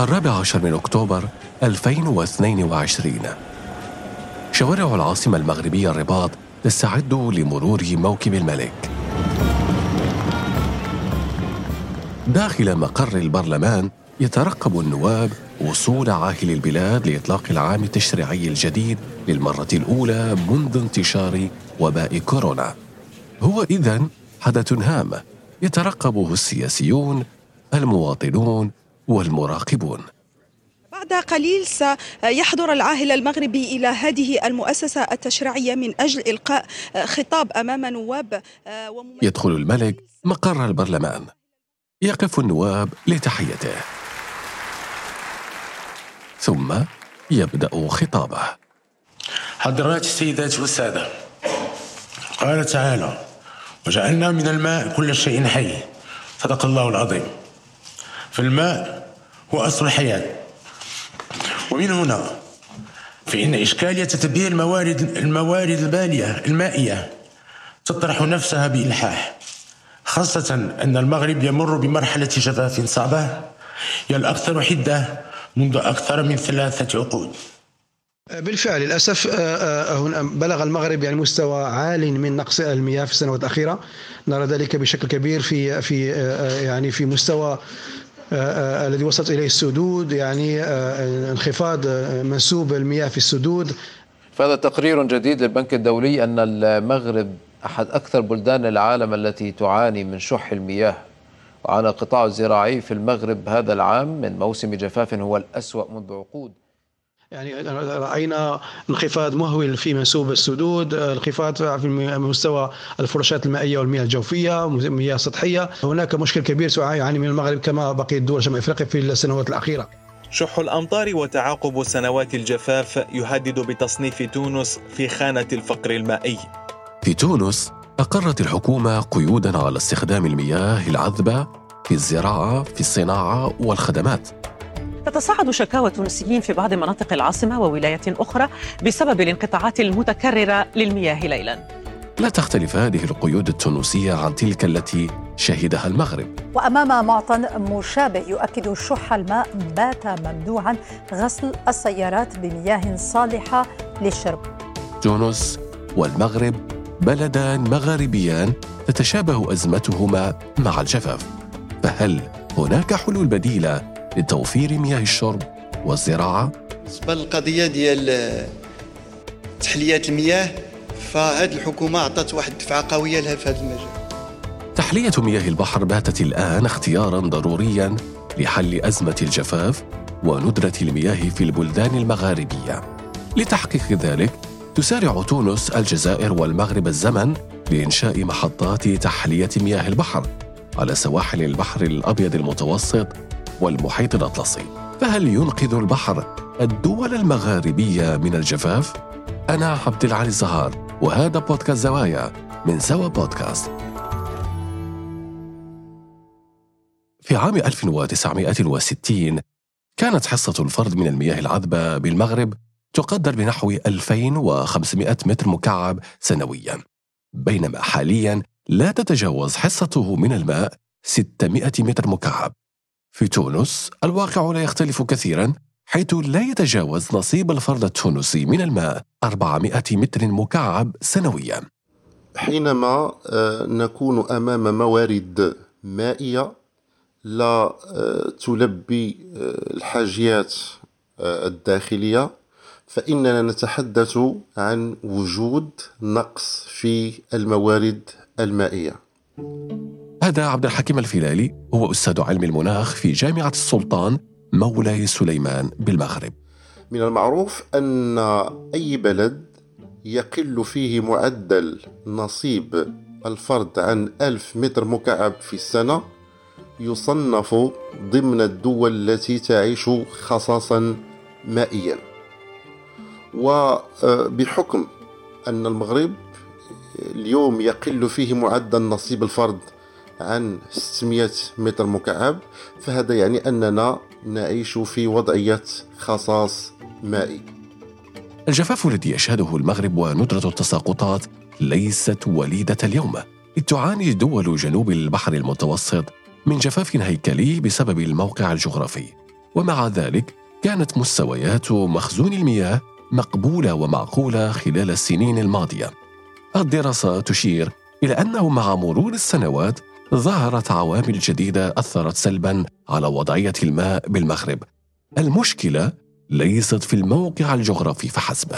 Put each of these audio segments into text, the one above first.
الرابع عشر من أكتوبر 2022 شوارع العاصمة المغربية الرباط تستعد لمرور موكب الملك. داخل مقر البرلمان يترقب النواب وصول عاهل البلاد لإطلاق العام التشريعي الجديد للمرة الأولى منذ انتشار وباء كورونا. هو إذن حدث هام يترقبه السياسيون المواطنون والمراقبون. بعد قليل سيحضر العاهل المغربي إلى هذه المؤسسة التشريعية من أجل إلقاء خطاب أمام نواب يدخل الملك مقر البرلمان. يقف النواب لتحيته. ثم يبدأ خطابه. حضرات السيدات والسادة قال تعالى وجعلنا من الماء كل شيء حي. صدق الله العظيم. فالماء هو أصل الحياة. ومن هنا فإن إشكالية تدبير الموارد الموارد البالية المائية تطرح نفسها بإلحاح. خاصة أن المغرب يمر بمرحلة جفاف صعبة هي الأكثر حدة منذ أكثر من ثلاثة عقود. بالفعل للأسف آه، آه، بلغ المغرب يعني مستوى عال من نقص المياه في السنوات الأخيرة. نرى ذلك بشكل كبير في في آه، يعني في مستوى الذي وصلت إليه السدود يعني انخفاض منسوب المياه في السدود. فهذا تقرير جديد للبنك الدولي أن المغرب أحد أكثر بلدان العالم التي تعاني من شح المياه. وعانى القطاع الزراعي في المغرب هذا العام من موسم جفاف هو الأسوأ منذ عقود. يعني رأينا انخفاض مهول في منسوب السدود، انخفاض في مستوى الفراشات المائية والمياه الجوفية، مياه سطحية، هناك مشكل كبير يعاني من المغرب كما بقيه دول شمال إفريقيا في السنوات الأخيرة. شح الأمطار وتعاقب سنوات الجفاف يهدد بتصنيف تونس في خانة الفقر المائي. في تونس أقرت الحكومة قيودا على استخدام المياه العذبة في الزراعة في الصناعة والخدمات تتصاعد شكاوى التونسيين في بعض مناطق العاصمة وولايات أخرى بسبب الانقطاعات المتكررة للمياه ليلاً. لا تختلف هذه القيود التونسية عن تلك التي شهدها المغرب. وأمام معطى مشابه يؤكد شح الماء بات ممنوعا غسل السيارات بمياه صالحة للشرب. تونس والمغرب بلدان مغاربيان تتشابه أزمتهما مع الجفاف. فهل هناك حلول بديلة لتوفير مياه الشرب والزراعة. بالنسبة للقضيه ديال تحليات المياه فهذه الحكومة اعطت واحد الدفعة قوية لها في هذا المجال. تحلية مياه البحر باتت الآن اختيارا ضروريا لحل أزمة الجفاف وندرة المياه في البلدان المغاربية. لتحقيق ذلك تسارع تونس الجزائر والمغرب الزمن لإنشاء محطات تحلية مياه البحر على سواحل البحر الأبيض المتوسط والمحيط الأطلسي. فهل ينقذ البحر الدول المغاربية من الجفاف؟ أنا عبد العالي الزهار وهذا بودكاست زوايا من سوا بودكاست. في عام 1960 كانت حصة الفرد من المياه العذبة بالمغرب تقدر بنحو 2500 متر مكعب سنويا. بينما حاليا لا تتجاوز حصته من الماء 600 متر مكعب. في تونس الواقع لا يختلف كثيرا حيث لا يتجاوز نصيب الفرد التونسي من الماء 400 متر مكعب سنويا حينما آه، نكون أمام موارد مائية لا آه، تلبي آه، الحاجيات الداخلية فإننا نتحدث عن وجود نقص في الموارد المائية. هذا عبد الحكيم الفلالي هو أستاذ علم المناخ في جامعة السلطان مولاي سليمان بالمغرب. من المعروف أن أي بلد يقل فيه معدل نصيب الفرد عن ألف متر مكعب في السنة يصنف ضمن الدول التي تعيش خصاصا مائيا وبحكم أن المغرب اليوم يقل فيه معدل نصيب الفرد عن 600 متر مكعب فهذا يعني أننا نعيش في وضعية خصاص مائي. الجفاف الذي يشهده المغرب وندرة التساقطات ليست وليدة اليوم. إذ تعاني دول جنوب البحر المتوسط من جفاف هيكلي بسبب الموقع الجغرافي. ومع ذلك كانت مستويات مخزون المياه مقبولة ومعقولة خلال السنين الماضية. الدراسة تشير إلى أنه مع مرور السنوات ظهرت عوامل جديدة أثرت سلبا على وضعية الماء بالمغرب. المشكلة ليست في الموقع الجغرافي فحسب.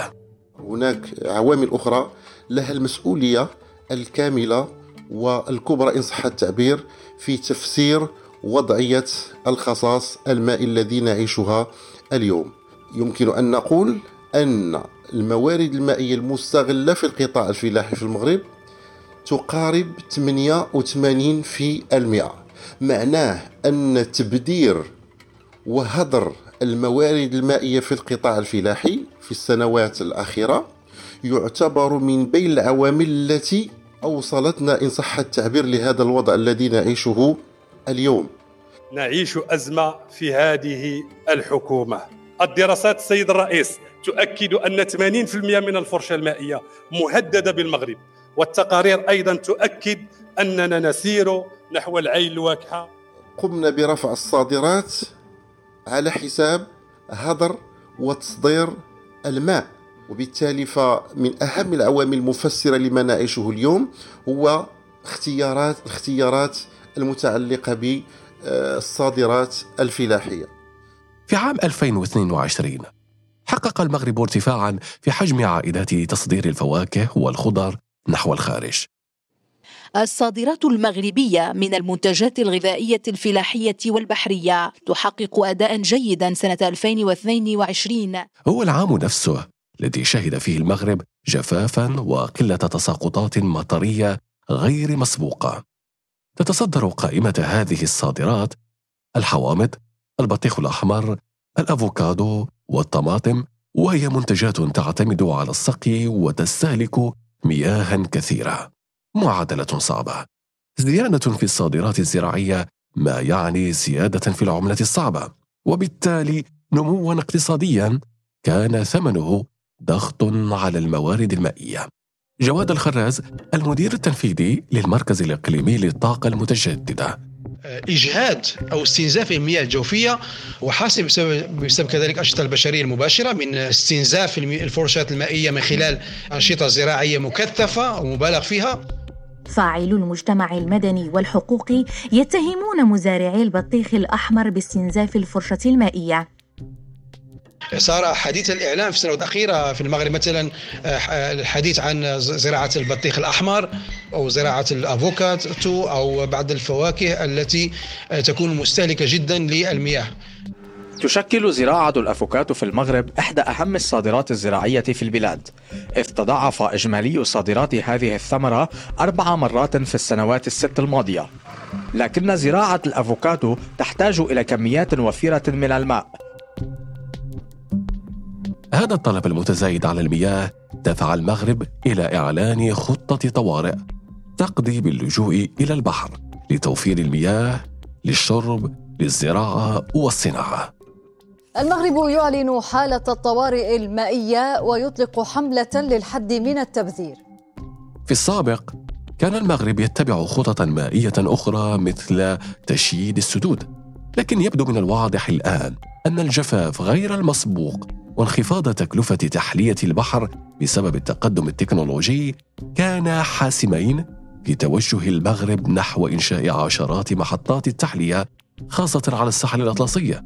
هناك عوامل أخرى لها المسؤولية الكاملة والكبرى إن صح التعبير في تفسير وضعية الخصاص الماء الذي نعيشها اليوم يمكن أن نقول أن الموارد المائية المستغلة في القطاع الفلاحي في المغرب تقارب 88 في المئة. معناه أن تبدير وهدر الموارد المائية في القطاع الفلاحي في السنوات الأخيرة يعتبر من بين العوامل التي أوصلتنا إن صح التعبير لهذا الوضع الذي نعيشه اليوم. نعيش أزمة في هذه الحكومة. الدراسات السيد الرئيس تؤكد أن 80% من الفرشة المائية مهددة بالمغرب. والتقارير أيضا تؤكد أننا نسير نحو العين الواكحة. قمنا برفع الصادرات على حساب هدر وتصدير الماء وبالتالي فمن أهم العوامل المفسرة لما نعيشه اليوم هو اختيارات الاختيارات المتعلقة بالصادرات الفلاحية. في عام 2022 حقق المغرب ارتفاعا في حجم عائدات تصدير الفواكه والخضر نحو الخارج. الصادرات المغربية من المنتجات الغذائية الفلاحية والبحرية تحقق أداء جيدا سنة 2022 هو العام نفسه الذي شهد فيه المغرب جفافا وقلة تساقطات مطرية غير مسبوقة. تتصدر قائمة هذه الصادرات الحوامض البطيخ الأحمر الأفوكادو والطماطم وهي منتجات تعتمد على السقي وتستهلك مياها كثيرة. معادلة صعبة. زيادة في الصادرات الزراعية ما يعني زيادة في العملة الصعبة. وبالتالي نموا اقتصاديا كان ثمنه ضغط على الموارد المائية. جواد الخراز المدير التنفيذي للمركز الإقليمي للطاقة المتجددة. إجهاد أو استنزاف المياه الجوفية وحاصل بسبب, بسبب كذلك الانشطه البشرية المباشرة من استنزاف الفرشات المائية من خلال أنشطة زراعية مكثفة ومبالغ فيها. فاعلو المجتمع المدني والحقوقي يتهمون مزارعي البطيخ الأحمر باستنزاف الفرشه المائية. صار حديث الإعلام في السنوات الأخيرة في المغرب مثلا آه، الحديث عن زراعة البطيخ الأحمر أو زراعة الأفوكاتو أو بعض الفواكه التي آه، تكون مستهلكة جدا للمياه. تشكل زراعة الأفوكاتو في المغرب إحدى أهم الصادرات الزراعية في البلاد. إذ تضاعف إجمالي صادرات هذه الثمرة أربع مرات في السنوات الست الماضية. لكن زراعة الأفوكادو تحتاج إلى كميات وفيرة من الماء. هذا الطلب المتزايد على المياه دفع المغرب إلى إعلان خطة طوارئ تقضي باللجوء إلى البحر لتوفير المياه للشرب للزراعة والصناعة. المغرب يعلن حالة الطوارئ المائية ويطلق حملة للحد من التبذير. في السابق كان المغرب يتبع خططا مائية أخرى مثل تشييد السدود لكن يبدو من الواضح الآن أن الجفاف غير المسبوق وانخفاض تكلفة تحلية البحر بسبب التقدم التكنولوجي كانا حاسمين في توجه المغرب نحو إنشاء عشرات محطات التحلية خاصة على الساحل الأطلسية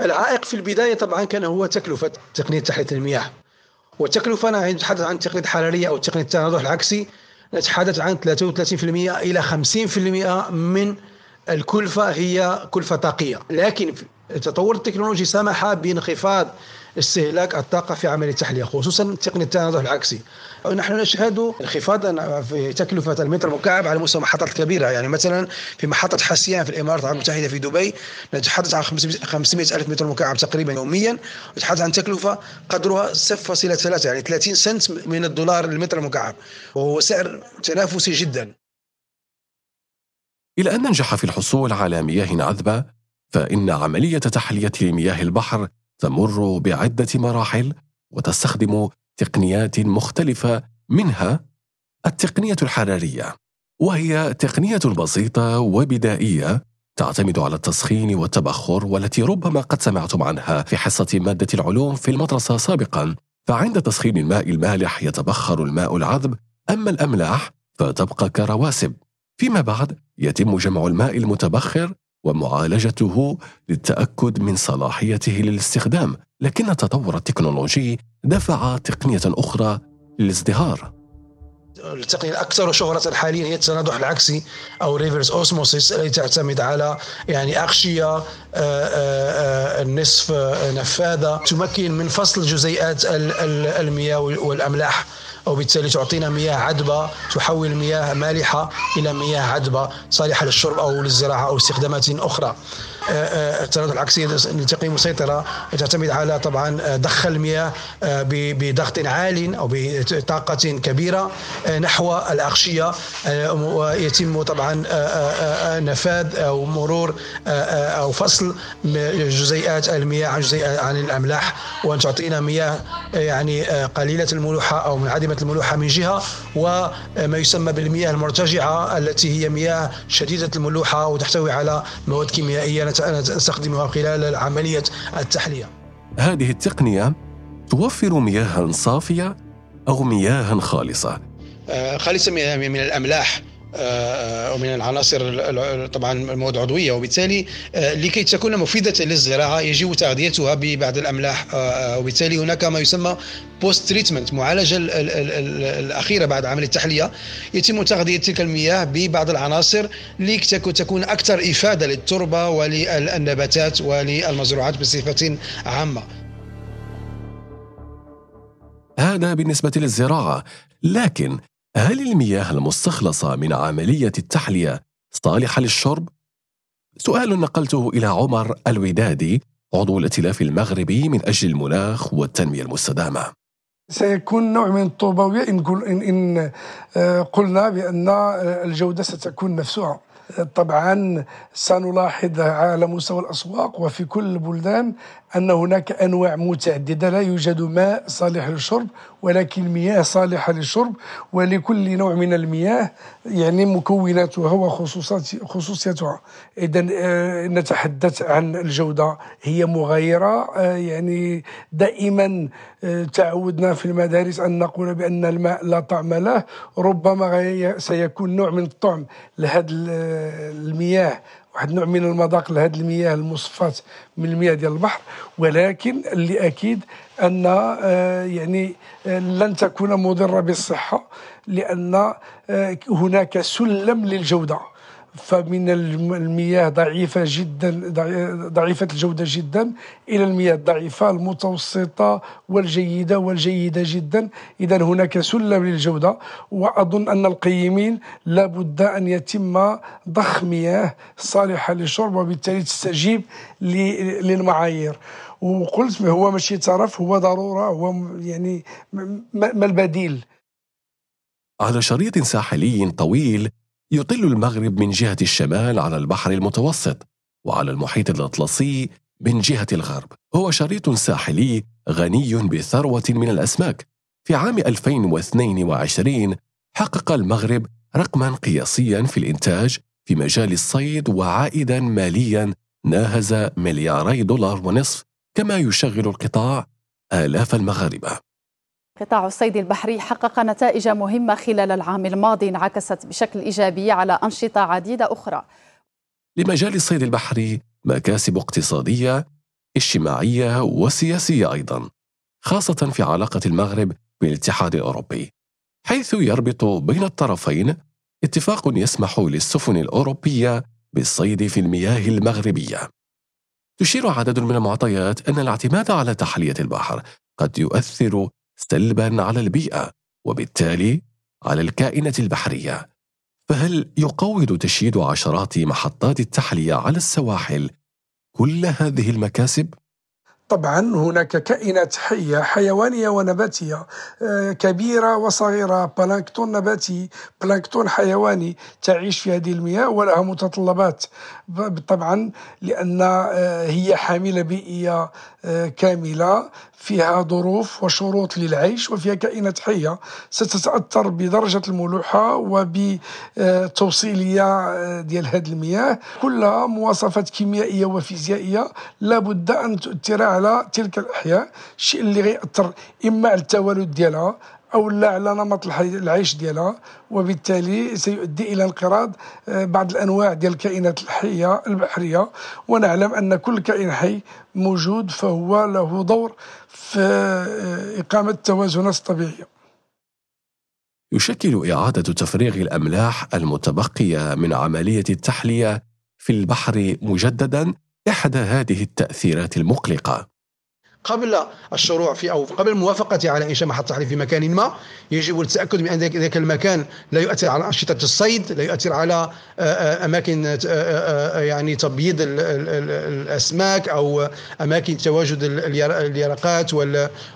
العائق في البداية طبعا كان هو تكلفة تقنية تحلية المياه. والتكلفة أنا نتحدث عن التقنية الحرارية أو تقنية التناضح العكسي. نتحدث عن 33% إلى 50% من الكلفة هي كلفة طاقية. لكن التطور التكنولوجي سمح بانخفاض استهلاك الطاقة في عملية التحلية خصوصا تقنية التناضح العكسي. نحن نشهد انخفاضا في تكلفة المتر المكعب على مستوى المحطات الكبيرة. يعني مثلا في محطة حسيان في الإمارات العربية المتحدة في دبي نتحدث عن 500 ألف متر مكعب تقريبا يوميا. نتحدث عن تكلفة قدرها 0.3 يعني 30 سنت من الدولار للمتر المكعب وهو سعر تنافسي جدا. إلى أن ننجح في الحصول على مياه عذبة فإن عملية تحلية مياه البحر تمر بعدة مراحل وتستخدم تقنيات مختلفة منها التقنية الحرارية وهي تقنية بسيطة وبدائية تعتمد على التسخين والتبخر والتي ربما قد سمعتم عنها في حصة مادة العلوم في المدرسة سابقا. فعند تسخين الماء المالح يتبخر الماء العذب أما الأملاح فتبقى كرواسب. فيما بعد يتم جمع الماء المتبخر ومعالجته للتأكد من صلاحيته للاستخدام لكن التطور التكنولوجي دفع تقنية أخرى للازدهار. التقنية الأكثر شهرة حاليا هي التناضح العكسي أو reverse osmosis التي تعتمد على يعني أغشية النصف نفاذة تمكن من فصل جزيئات المياه والأملاح. وبالتالي تعطينا مياه عذبة تحول مياه مالحة إلى مياه عذبة صالحة للشرب أو للزراعة أو استخدامات أخرى. التردد العكسية التقنية المسيطرة تعتمد على طبعا ضخ المياه بضغط عال أو بطاقة كبيرة نحو الأغشية ويتم طبعا نفاذ أو مرور أو فصل جزيئات المياه عن جزيئات عن الأملاح. وأن تعطينا مياه يعني قليلة الملوحة أو منعدمة الملوحة من جهة وما يسمى بالمياه المرتجعة التي هي مياه شديدة الملوحة وتحتوي على مواد كيميائية. نستخدمها خلال عملية التحلية. هذه التقنية توفر مياها صافية أو مياها خالصة. خالصة من الأملاح. ومن العناصر طبعا المواد العضويه وبالتالي لكي تكون مفيدة للزراعة يجب تغذيتها ببعض الأملاح. وبالتالي هناك ما يسمى post treatment معالجه الأخيرة بعد عمليه التحلية. يتم تغذية تلك المياه ببعض العناصر لكي تكون أكثر إفادة للتربة وللنباتات وللمزروعات بصفة عامة. هذا بالنسبة للزراعة لكن هل المياه المستخلصة من عملية التحلية صالحة للشرب؟ سؤال نقلته إلى عمر الودادي عضو الائتلاف المغربي من أجل المناخ والتنمية المستدامة سيكون نوع من الطوبوية إن, إن قلنا بأن الجودة ستكون مفسوعة طبعا سنلاحظ على مستوى الأسواق وفي كل البلدان أن هناك أنواع متعددة لا يوجد ماء صالح للشرب ولكن مياه صالحة للشرب ولكل نوع من المياه يعني مكوناتها وخصوصات خصوصيتها. إذا نتحدث عن الجودة. هي مغايرة يعني دائما تعودنا في المدارس أن نقول بأن الماء لا طعم له ربما سيكون نوع من الطعم لهذه المياه واحد نوع من المذاق لهذه المياه المصفاة من المياه ديال البحر ولكن اللي أكيد أن يعني لن تكون مضرة بالصحة لأن هناك سلم للجودة. فمن المياه ضعيفة جدا ضعيفة الجودة جدا إلى المياه الضعيفة المتوسطة والجيدة والجيدة جدا. إذا هناك سلم للجودة وأظن أن القيمين لابد أن يتم ضخ مياه صالحة للشرب وبالتالي تستجيب للمعايير. وقلت هو ماشي ترف هو ضرورة هو يعني ما البديل؟ على شريط ساحلي طويل يطل المغرب من جهة الشمال على البحر المتوسط وعلى المحيط الأطلسي من جهة الغرب. هو شريط ساحلي غني بثروة من الأسماك. في عام 2022 حقق المغرب رقما قياسيا في الإنتاج في مجال الصيد وعائدا ماليا. ناهز ملياري دولار ونصف كما يشغل القطاع آلاف المغاربة. قطاع الصيد البحري حقق نتائج مهمة خلال العام الماضي انعكست بشكل إيجابي على أنشطة عديدة أخرى. لمجال الصيد البحري مكاسب اقتصادية اجتماعية وسياسية أيضا خاصة في علاقة المغرب بالاتحاد الأوروبي حيث يربط بين الطرفين اتفاق يسمح للسفن الأوروبية بالصيد في المياه المغربية. تشير عدد من المعطيات أن الاعتماد على تحلية البحر قد يؤثر سلبا على البيئة وبالتالي على الكائنات البحرية. فهل يقوض تشييد عشرات محطات التحلية على السواحل كل هذه المكاسب؟ طبعا هناك كائنات حية حيوانية ونباتية آه، كبيرة وصغيرة بلانكتون نباتي بلانكتون حيواني تعيش في هذه المياه ولها متطلبات. طبعا لأن آه، هي حاملة بيئية آه، كاملة فيها ظروف وشروط للعيش وفيها كائنات حية. ستتأثر بدرجة الملوحة وبتوصيلية ديال هذه المياه. كلها مواصفات كيميائية وفيزيائية لابد أن تؤثر على تلك الأحياء الشيء اللي غيأثر إما على التوالد ديالها أو لا على نمط العيش ديالها وبالتالي سيؤدي إلى انقراض آه، بعض الأنواع ديال الكائنات الحية البحرية. ونعلم أن كل كائن حي موجود فهو له دور في آه، إقامة التوازنات الطبيعيه يشكل إعادة تفريغ الأملاح المتبقية من عملية التحلية في البحر مجددا إحدى هذه التأثيرات المقلقة. قبل الشروع في أو قبل الموافقة على انشاء محطه تحليل في مكان ما يجب التأكد من أن ذلك المكان لا يؤثر على أنشطة الصيد لا يؤثر على آه، آه، أماكن آه، يعني تبييض الأسماك أو أماكن تواجد اليرقات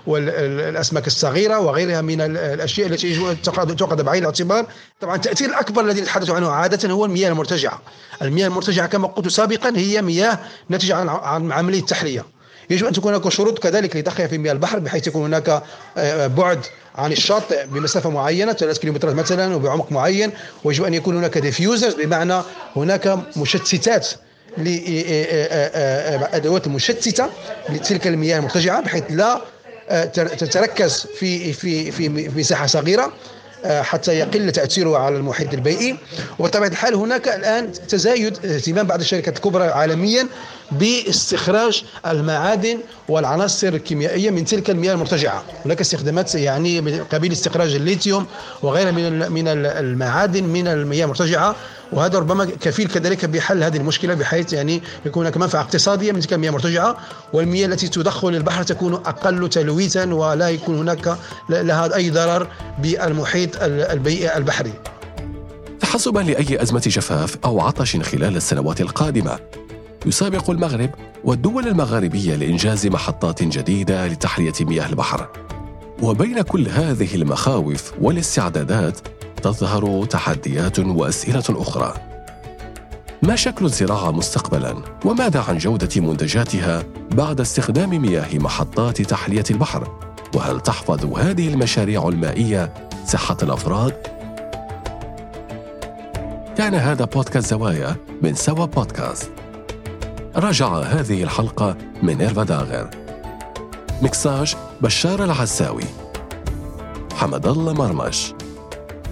والاسماك الصغيرة وغيرها من الأشياء التي يجب أن تؤخذ بعين الاعتبار. طبعا التأثير الأكبر الذي نتحدث عنه عادة هو المياه المرتجعة. المياه المرتجعة كما قلت سابقا هي مياه ناتجة عن عمليه التحلية. يجب أن تكون هناك شروط كذلك لتحية في مياه البحر بحيث يكون هناك آه، بعد عن الشاطئ بمسافة معينة 3 كيلومترات مثلا وبعمق معين. ويجب أن يكون هناك ديفيوزرز بمعنى هناك مشتتات لأدوات المشتتة لتلك المياه المرتجعة بحيث لا آه، تتركز في في في مساحة صغيرة. آه، حتى يقل تأثيره على المحيط البيئي. وبطبيعة الحال هناك الآن تزايد اهتمام بعض الشركات الكبرى عالميا باستخراج المعادن والعناصر الكيميائية من تلك المياه المرتجعة. هناك استخدامات يعني من قبيل استخراج الليثيوم وغيرها من من المعادن من المياه المرتجعة. وهذا ربما كفيل كذلك بحل هذه المشكلة بحيث يعني يكون هناك منفعة اقتصادية من تلك المياه المرتجعه والمياه التي تدخل البحر تكون أقل تلويثا ولا يكون هناك لها أي ضرر بالمحيط البيئي البحري. تحسبا لأي أزمة جفاف أو عطش خلال السنوات القادمة يسابق المغرب والدول المغاربية لإنجاز محطات جديدة لتحليه مياه البحر. وبين كل هذه المخاوف والاستعدادات تظهر تحديات وأسئلة أخرى. ما شكل الزراعة مستقبلا؟ وماذا عن جودة منتجاتها بعد استخدام مياه محطات تحلية البحر؟ وهل تحفظ هذه المشاريع المائية صحة الأفراد؟ كان هذا بودكاست زوايا من سوا بودكاست. راجع هذه الحلقة من إيرفا داغر. مكساج بشار العساوي. حمد الله مرمش.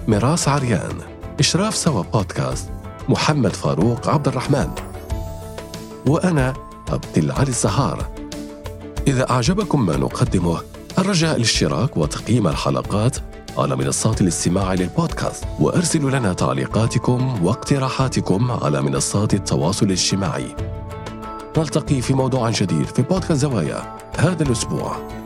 ميراس عريان. إشراف سوا بودكاست. محمد فاروق عبد الرحمن. وأنا عبد العلي الزهار. إذا أعجبكم ما نقدمه الرجاء الاشتراك وتقييم الحلقات على منصات الاستماع للبودكاست. وأرسلوا لنا تعليقاتكم واقتراحاتكم على منصات التواصل الاجتماعي. نلتقي في موضوع جديد في بودكاست زوايا هذا الأسبوع.